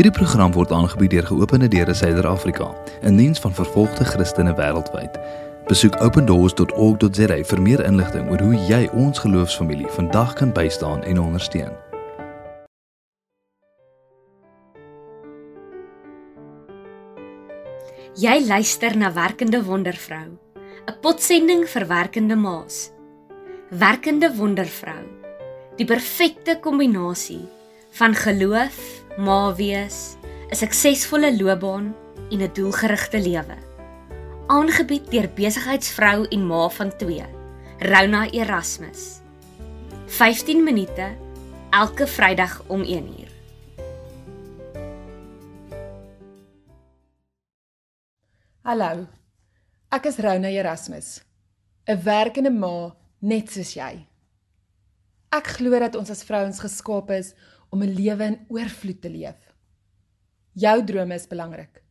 Hierdie program word aangebied deur Geopende Deure Suider-Afrika, 'n diens van vervolgde Christene wêreldwyd. Besoek opendoors.org.za vir meer inligting oor hoe jy ons geloofsfamilie vandag kan bystaan en ondersteun. Jy luister na Werkende Wondervrou, 'n potsending vir werkende ma's. Werkende Wondervrou, die perfekte kombinasie van geloof, ma wees, 'n suksesvolle loopbaan en 'n doelgerigte lewe. Aangebied deur besigheidsvrou en ma van 2, Rona Erasmus. 15 minute elke Vrydag om 1uur. Hallo. Ek is Rona Erasmus, 'n werkende ma net soos jy. Ek glo dat ons as vrouens geskaap is om 'n lewe in oorvloed te leef. Jou drome is belangrik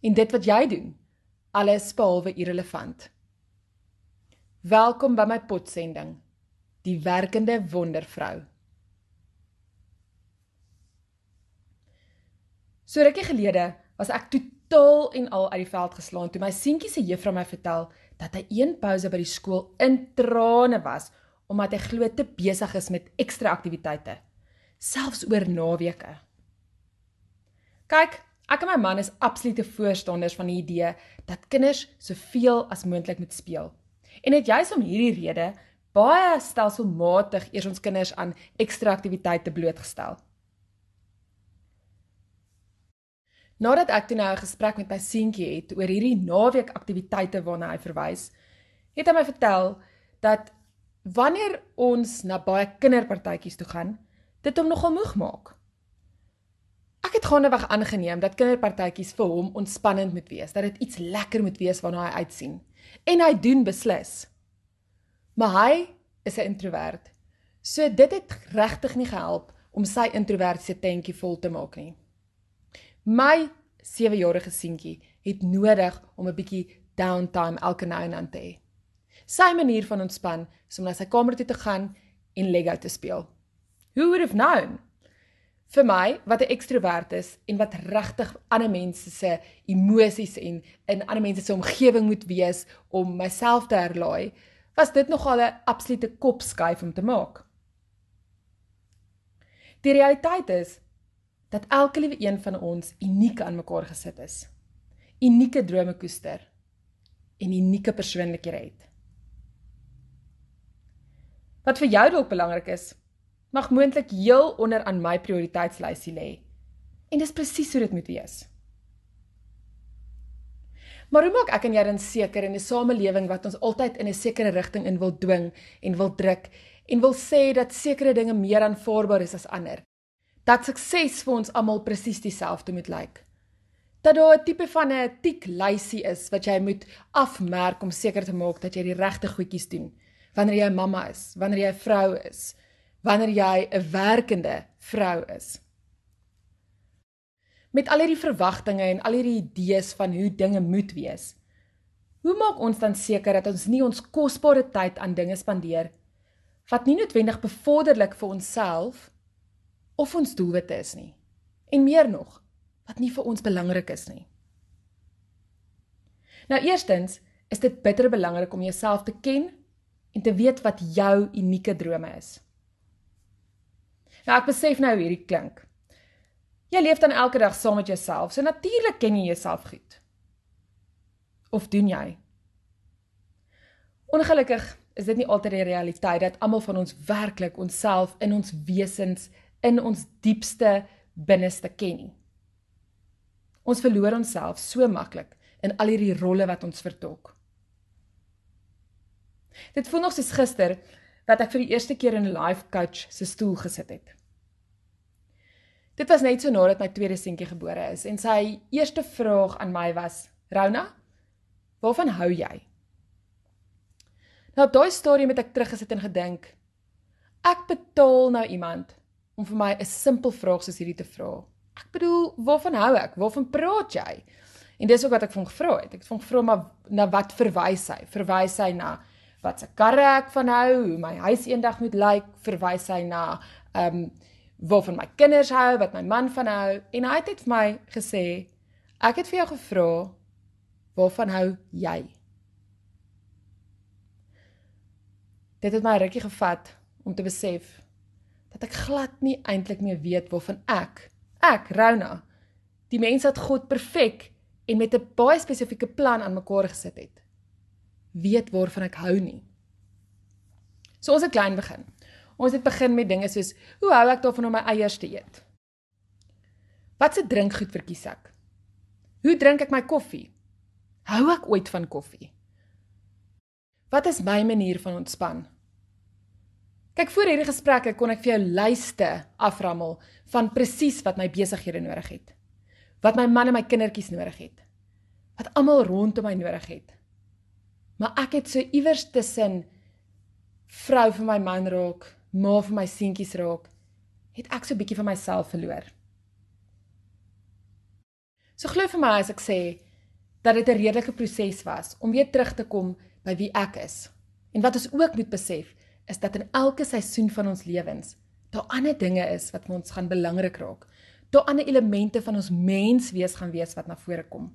en dit wat jy doen, alles behalwe irrelevant. Welkom by my potsending, die werkende wondervrou. So rukkie gelede was ek totaal en al uit die veld geslaan toe my seentjie se juffrou my vertel dat hy een pouse by die skool in trane was omdat hy glo te besig is met ekstra aktiwiteite selfs oor naweke. Kyk, ek en my man is absolute voorstanders van die idee dat kinders soveel as moontlik moet speel. En dit juis om hierdie rede baie stelselmatig eers ons kinders aan ekstra aktiwiteite blootgestel. Nadat ek toe nou 'n gesprek met my seentjie het oor hierdie naweek aktiwiteite waarna hy verwys, het hy my vertel dat wanneer ons na baie kinderpartytjies toe gaan, dit hom nogal moeg maak. Ek het gaandeweg aangeneem dat kinderpartytjies vir hom ontspannend moet wees, dat dit iets lekker moet wees waarna hy uitsien. En hy doen beslis. Maar hy is 'n introwert. So dit het regtig nie gehelp om sy introvertse tentjie vol te maak nie. My 7-jarige seentjie het nodig om 'n bietjie downtime elke nou en dan te hê. Sy manier van ontspan is om na sy kamer toe te gaan en Lego te speel. Who would have known? Vir my wat 'n ekstrovert is en wat regtig ander mense se emosies en in ander mense se omgewing moet wees om myself te herlaai, was dit nogal 'n absolute kopskuif om te maak. Die realiteit is dat elke liewe een van ons uniek aan mekaar gesit is. Unieke drome koester en unieke persoonlikhede het. Wat vir jou dalk belangrik is, mag moontlik heel onder aan my prioriteitslysie lê. En dis presies hoe dit moet wees. Maar hoe maak ek en jy dan seker in 'n samelewing wat ons altyd in 'n sekere rigting in wil dwing en wil druk en wil sê dat sekere dinge meer aanvaarbaar is as ander? Dat sukses vir ons almal presies dieselfde moet lyk. Dat daar 'n tipe van 'n tik lysie is wat jy moet afmerk om seker te maak dat jy die regte goedjies doen wanneer jy 'n mamma is, wanneer jy 'n vrou is, wanneer jy 'n werkende vrou is. Met al hierdie verwagtinge en al hierdie idees van hoe dinge moet wees. Hoe maak ons dan seker dat ons nie ons kosbare tyd aan dinge spandeer wat nie noodwendig bevorderlik vir onsself of ons doelwitte is nie? En meer nog, wat nie vir ons belangrik is nie. Nou eerstens is dit bitter belangrik om jouself te ken en te weet wat jou unieke drome is. Nou ek besef nou hierdie klink. Jy leef dan elke dag saam met jouself, so natuurlik ken jy jouself goed. Of doen jy? Ongelukkig is dit nie altyd die realiteit dat almal van ons werklik onsself in ons wesens in ons diepste binneste ken nie. Ons verloor onsself so maklik in al hierdie rolle wat ons vertolk. Dit voel nog soos gister wat ek vir die eerste keer in 'n life coach se stoel gesit het. Dit was net so nadat my tweede seentjie gebore is en sy eerste vraag aan my was: "Rona, waarvan hou jy?" Nou op daai stadium het ek teruggesit en gedink: "Ek betaal nou iemand om vir my 'n simpel vraag soos hierdie te vra. Ek bedoel, waarvan hou ek? Waarvan praat jy?" En dis ook wat ek van gevra het. Ek het van gevra maar na wat verwys hy? Verwys hy na wat se karre ek van hou, hoe my huis eendag moet lyk, verwys hy na ehm um, waarvan my kinders hou, wat my man van hou en hy het net vir my gesê ek het vir jou gevra waarvan hou jy? Dit het my rukkie gevat om te besef dat ek glad nie eintlik meer weet waarvan ek, ek Rona, die mens wat God perfek en met 'n baie spesifieke plan aan mekaar gesit het, weet waarvan ek hou nie. So ons het klein begin. Ons het begin met dinge soos hoe hou ek daarvan om my eiers te eet? Watse drinkgoed verkies ek? Hoe drink ek my koffie? Hou ek ooit van koffie? Wat is my manier van ontspan? Kyk voor hierdie gesprekke kon ek vir jou lyste aframmel van presies wat my besighede nodig het. Wat my man en my kindertjies nodig het. Wat almal rondom my nodig het. Maar ek het so iewers tussen vrou vir my man raak, ma vir my seentjies raak, het ek so 'n bietjie van myself verloor. So glo vir my as ek sê dat dit 'n redelike proses was om weer terug te kom by wie ek is. En wat ons ook moet besef, is dat in elke seisoen van ons lewens daar ander dinge is wat ons gaan belangrik raak. Daar ander elemente van ons menswees gaan wees wat na vore kom.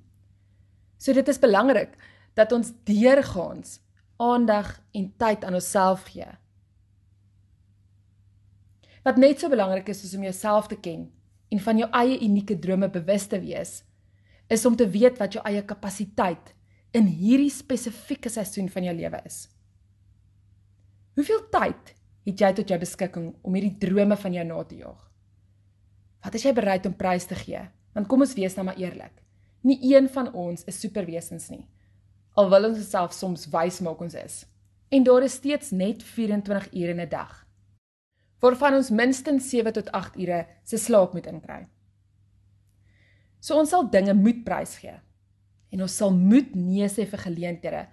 So dit is belangrik dat ons deurgaans aandag en tyd aan onsself gee. Wat net so belangrik is is om jouself te ken en van jou eie unieke drome bewus te wees, is om te weet wat jou eie kapasiteit in hierdie spesifieke seisoen van jou lewe is. Hoeveel tyd het jy tot jou beskikking om hierdie drome van jou na te jaag? Wat is jy bereid om prys te gee? Want kom ons wees nou maar eerlik. Nie een van ons is superwesens nie. Al wil ons self soms wys maak ons is. En daar is steeds net 24 ure in 'n dag. Waarvan ons minstens 7 tot 8 ure se slaap moet inkry. So ons sal dinge moet prys gee. En ons sal moet nee sê vir geleenthede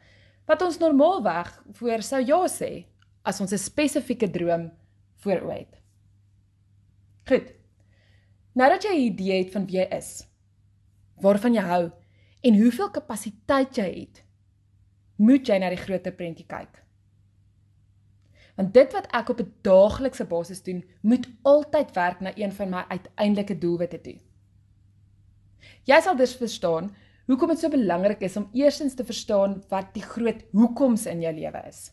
wat ons normaalweg voor sou ja sê as ons 'n spesifieke droom voor oë het. Goed. Nou dat jy 'n idee het van wie jy is, waarvan jy hou en hoeveel kapasiteit jy het, moet jy na die groter prentjie kyk. Want dit wat ek op 'n daaglikse basis doen, moet altyd werk na een van my uiteindelike doelwitte toe. Jy sal dus verstaan hoekom dit so belangrik is om eerstens te verstaan wat die groot hoekoms in jou lewe is.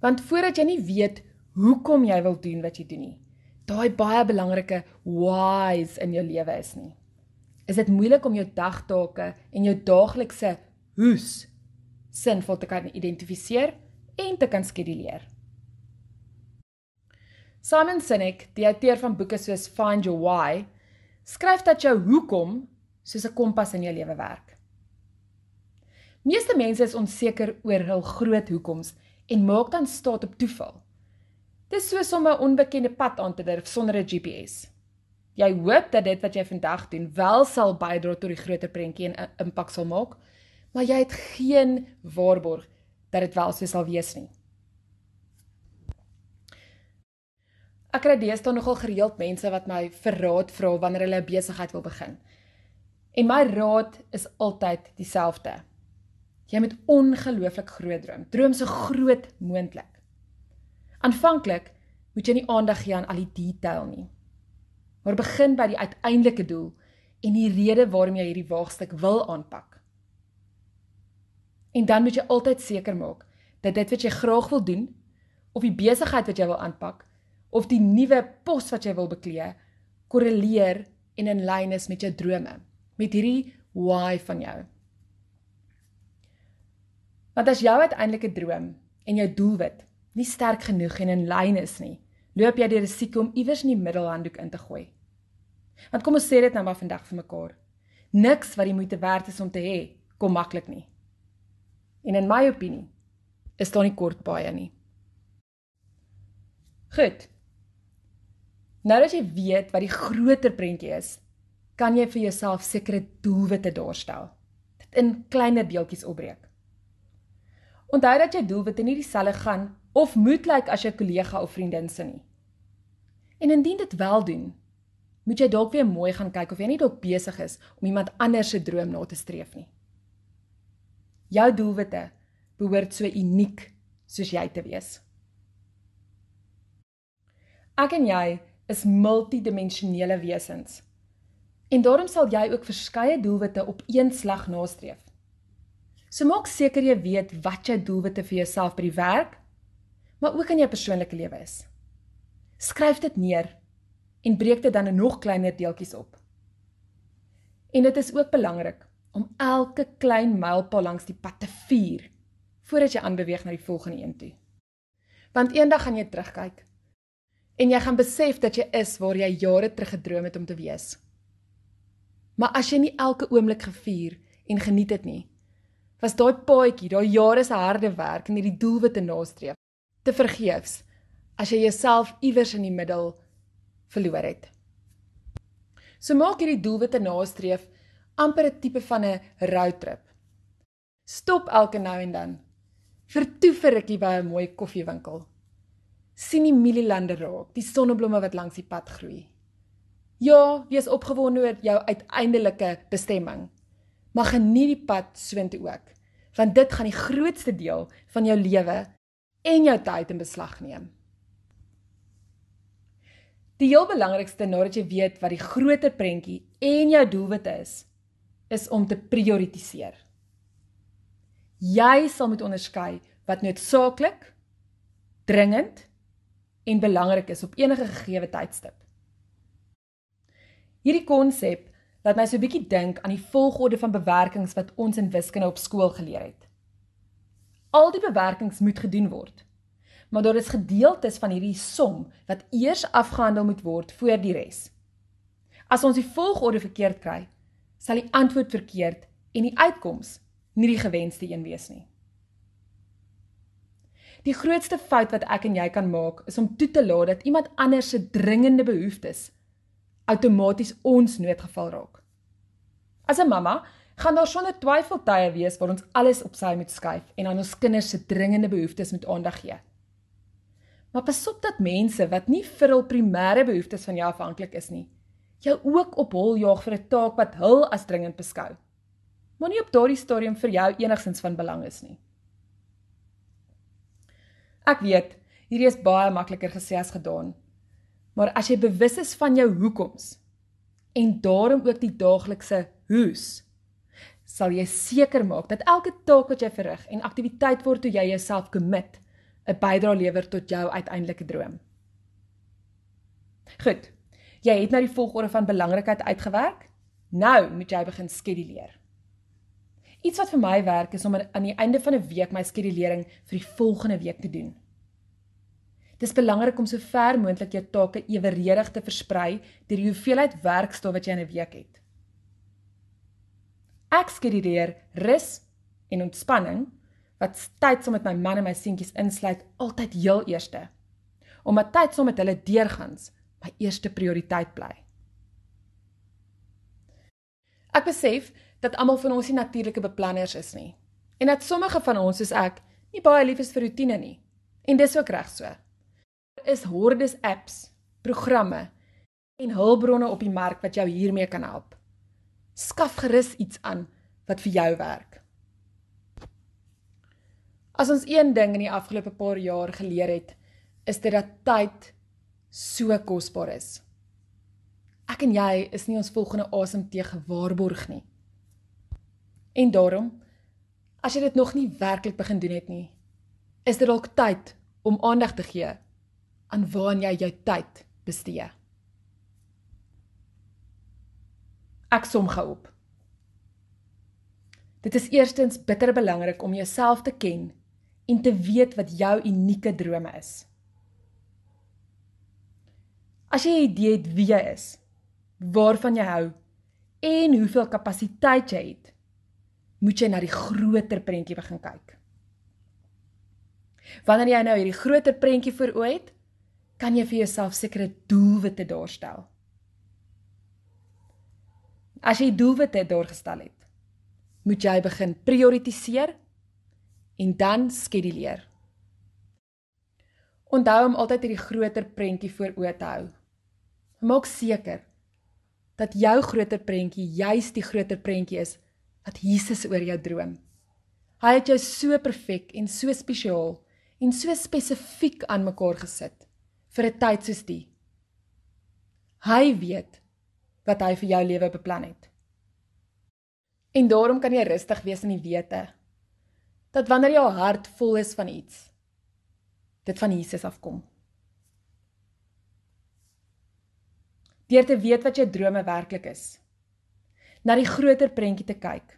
Want voordat jy nie weet hoekom jy wil doen wat jy doen nie, daai baie belangrike whys in jou lewe is nie. Is dit moeilik om jou dagtake en jou daaglikse hoes sinvol te kan identifiseer en te kan skeduleer. Simon Sinek, die auteur van boeke soos Find Your Why, skryf dat jou hoekom soos 'n kompas in jou lewe werk. Meeste mense is onseker oor hul groot hoekoms en maak dan staat op toeval. Dis soos om 'n onbekende pad aan te durf sonder 'n GPS. Jy hoop dat dit wat jy vandag doen wel sal bydra tot die groter prentjie en impak sal maak, maar jy het geen waarborg dat dit wel so sal wees nie. Ek kry deesdae nogal gereeld mense wat my vir raad vra wanneer hulle 'n besigheid wil begin. En my raad is altyd dieselfde. Jy moet ongelooflik groot droom. Droom so groot moontlik. Aanvanklik moet jy nie aandag gee aan al die detail nie. Maar begin by die uiteindelike doel en die rede waarom jy hierdie waagstuk wil aanpak. En dan moet jy altyd seker maak dat dit wat jy graag wil doen of die besigheid wat jy wil aanpak of die nuwe pos wat jy wil beklee korreleer en in lyn is met jou drome, met hierdie why van jou. Want as jou uiteindelike droom en jou doelwit nie sterk genoeg en in lyn is nie, loop jy die risiko om iewers in die middelhanddoek in te gooi. Want kom ons sê dit nou maar vandag vir mekaar. Niks wat die moeite werd is om te hê, kom maklik nie. En in my opinie is daar nie kort baie nie. Goed. Nou dat jy weet wat die groter prentjie is, kan jy vir jouself sekere doelwitte daarstel. Dit in kleiner deeltjies opbreek. Onthou dat jou doelwitte nie dieselfde gaan of moet lyk like as jou kollega of vriendin se nie. En indien dit wel doen, moet jy dalk weer mooi gaan kyk of jy nie dalk besig is om iemand anders se droom na te streef nie. Jou doelwitte behoort so uniek soos jy te wees. Ek en jy is multidimensionele wesens. En daarom sal jy ook verskeie doelwitte op een slag nastreef. So maak seker jy weet wat jou doelwitte vir jouself by die werk, maar ook in jou persoonlike lewe is. Skryf dit neer en breek dit dan in nog kleiner deeltjies op. En dit is ook belangrik om elke klein mylpaal langs die pad te vier voordat jy aanbeweeg na die volgende een toe. Want eendag gaan jy terugkyk en jy gaan besef dat jy is waar jy jare terug gedroom het om te wees. Maar as jy nie elke oomblik gevier en geniet dit nie, was daai paadjie, daai jare se harde werk en hierdie doelwitte nastreef te vergeefs as jy jouself iewers in die middel verloor het. So maak hierdie doelwitte nastreef amper 'n tipe van 'n roadtrip. Stop elke nou en dan. Vertoe vir rukkie by 'n mooi koffiewinkel. sien die mielielande raak, die sonneblomme wat langs die pad groei. Ja, wees opgewonde oor jou uiteindelike bestemming. Maar geniet die pad soontoe ook, want dit gaan die grootste deel van jou lewe en jou tyd in beslag neem. Die heel belangrikste nadat jy weet wat die groter prentjie en jou doelwit is, is om te prioritiseer. Jy sal moet onderskei wat noodsaaklik, dringend en belangrik is op enige gegee tydstip. Hierdie konsep laat my so 'n bietjie dink aan die volgorde van bewerkings wat ons in wiskunde op skool geleer het. Al die bewerkings moet gedoen word maar daar is gedeeltes van hierdie som wat eers afgehandel moet word voor die res. As ons die volgorde verkeerd kry, sal die antwoord verkeerd en die uitkoms nie die gewenste een wees nie. Die grootste fout wat ek en jy kan maak is om toe te laat dat iemand anders se dringende behoeftes outomaties ons noodgeval raak. As 'n mamma gaan daar sonder twyfel tye wees waar ons alles op sy moet skuif en aan ons kinders se dringende behoeftes moet aandag gee. Maar pasop dat mense wat nie vir hul primêre behoeftes van jou afhanklik is nie, jou ook op hul jaag vir 'n taak wat hul as dringend beskou. Maar nie op daardie stadium vir jou enigsins van belang is nie. Ek weet, hierdie is baie makliker gesê as gedaan. Maar as jy bewus is van jou hoekoms en daarom ook die daaglikse hoes, sal jy seker maak dat elke taak wat jy verrig en aktiwiteit word toe jy jouself commit 'n bydrae lewer tot jou uiteindelike droom. Goed. Jy het nou die volgorde van belangrikheid uitgewerk. Nou moet jy begin skeduleer. Iets wat vir my werk is om aan die einde van 'n week my skedulering vir die volgende week te doen. Dis belangrik om so ver moontlik jou take eweredig te versprei deur die hoeveelheid werkstof wat jy in 'n week het. Ek skeduleer rus en ontspanning wat tyd saam met my man en my seentjies insluit altyd heel eerste. Omdat tyd saam met hulle deurgangs my eerste prioriteit bly. Ek besef dat almal van ons nie natuurlike beplanners is nie en dat sommige van ons soos ek nie baie lief is vir rotine nie. En dis ook reg so. Daar is hordes apps, programme en hulpbronne op die mark wat jou hiermee kan help. Skaf gerus iets aan wat vir jou werk. As ons een ding in die afgelope paar jaar geleer het, is dit dat tyd so kosbaar is. Ek en jy is nie ons volgende asemteug gewaarborg nie. En daarom, as jy dit nog nie werklik begin doen het nie, is dit dalk tyd om aandag te gee aan waaraan jy jou tyd bestee. Ek som gou op. Dit is eerstens bitter belangrik om jouself te ken en te weet wat jou unieke drome is. As jy 'n idee het wie jy is, waarvan jy hou en hoeveel kapasiteit jy het, moet jy na die groter prentjie begin kyk. Wanneer jy nou hierdie groter prentjie voor oë het, kan jy vir jouself sekere doelwitte daarstel. As jy doelwitte daargestel het, moet jy begin prioritiseer en dan skeduleer. Onthou om altyd hierdie groter prentjie voor oë te hou. Maak seker dat jou groter prentjie juis die groter prentjie is wat Jesus oor jou droom. Hy het jou so perfek en so spesiaal en so spesifiek aan mekaar gesit vir 'n tyd soos die. Hy weet wat hy vir jou lewe beplan het. En daarom kan jy rustig wees in die wete dat wanneer jou hart vol is van iets, dit van Jesus afkom. Deur te weet wat jou drome werklik is, na die groter prentjie te kyk,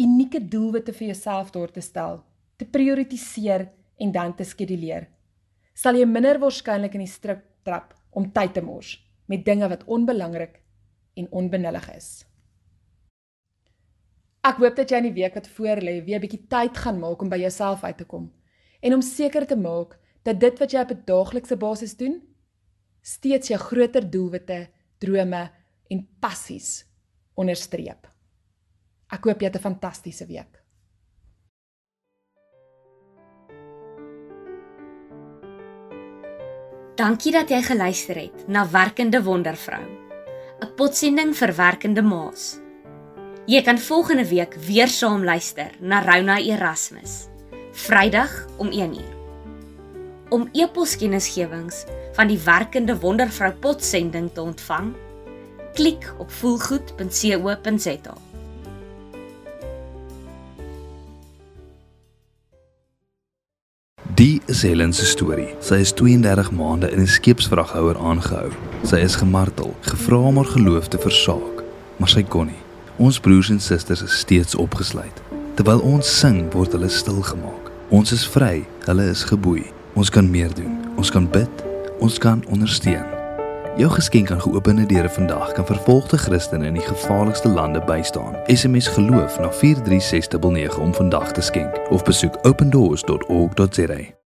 unieke doelwitte vir jouself daar te stel, te prioritiseer en dan te skeduleer, sal jy minder waarskynlik in die struik trap om tyd te mors met dinge wat onbelangrik en onbenullig is. Ek hoop dat jy in die week wat voorlê weer 'n bietjie tyd gaan maak om by jouself uit te kom en om seker te maak dat dit wat jy op 'n daaglikse basis doen, steeds jou groter doelwitte, drome en passies onderstreep. Ek hoop jy het 'n fantastiese week. Dankie dat jy geluister het na Werkende Wondervrou, 'n potsending vir werkende ma's. Jy kan volgende week weer saam luister na Rona Erasmus. Vrydag om 1uur. Om e-poskennisgewings van die werkende wondervrou potsending te ontvang, klik op voelgoed.co.za. Die is Helen se storie. Sy is 32 maande in 'n skeepsvraghouer aangehou. Sy is gemartel, gevra om haar geloof te versaak, maar sy kon nie. Ons broers en susters is steeds opgesluit. Terwyl ons sing, word hulle stil gemaak. Ons is vry, hulle is geboei. Ons kan meer doen. Ons kan bid. Ons kan ondersteun. Jou geskenk aan geopende deure vandag kan vervolgde Christene in die gevaarlikste lande bystaan. SMS geloof na 43699 om vandag te skenk of besoek opendoors.org.za.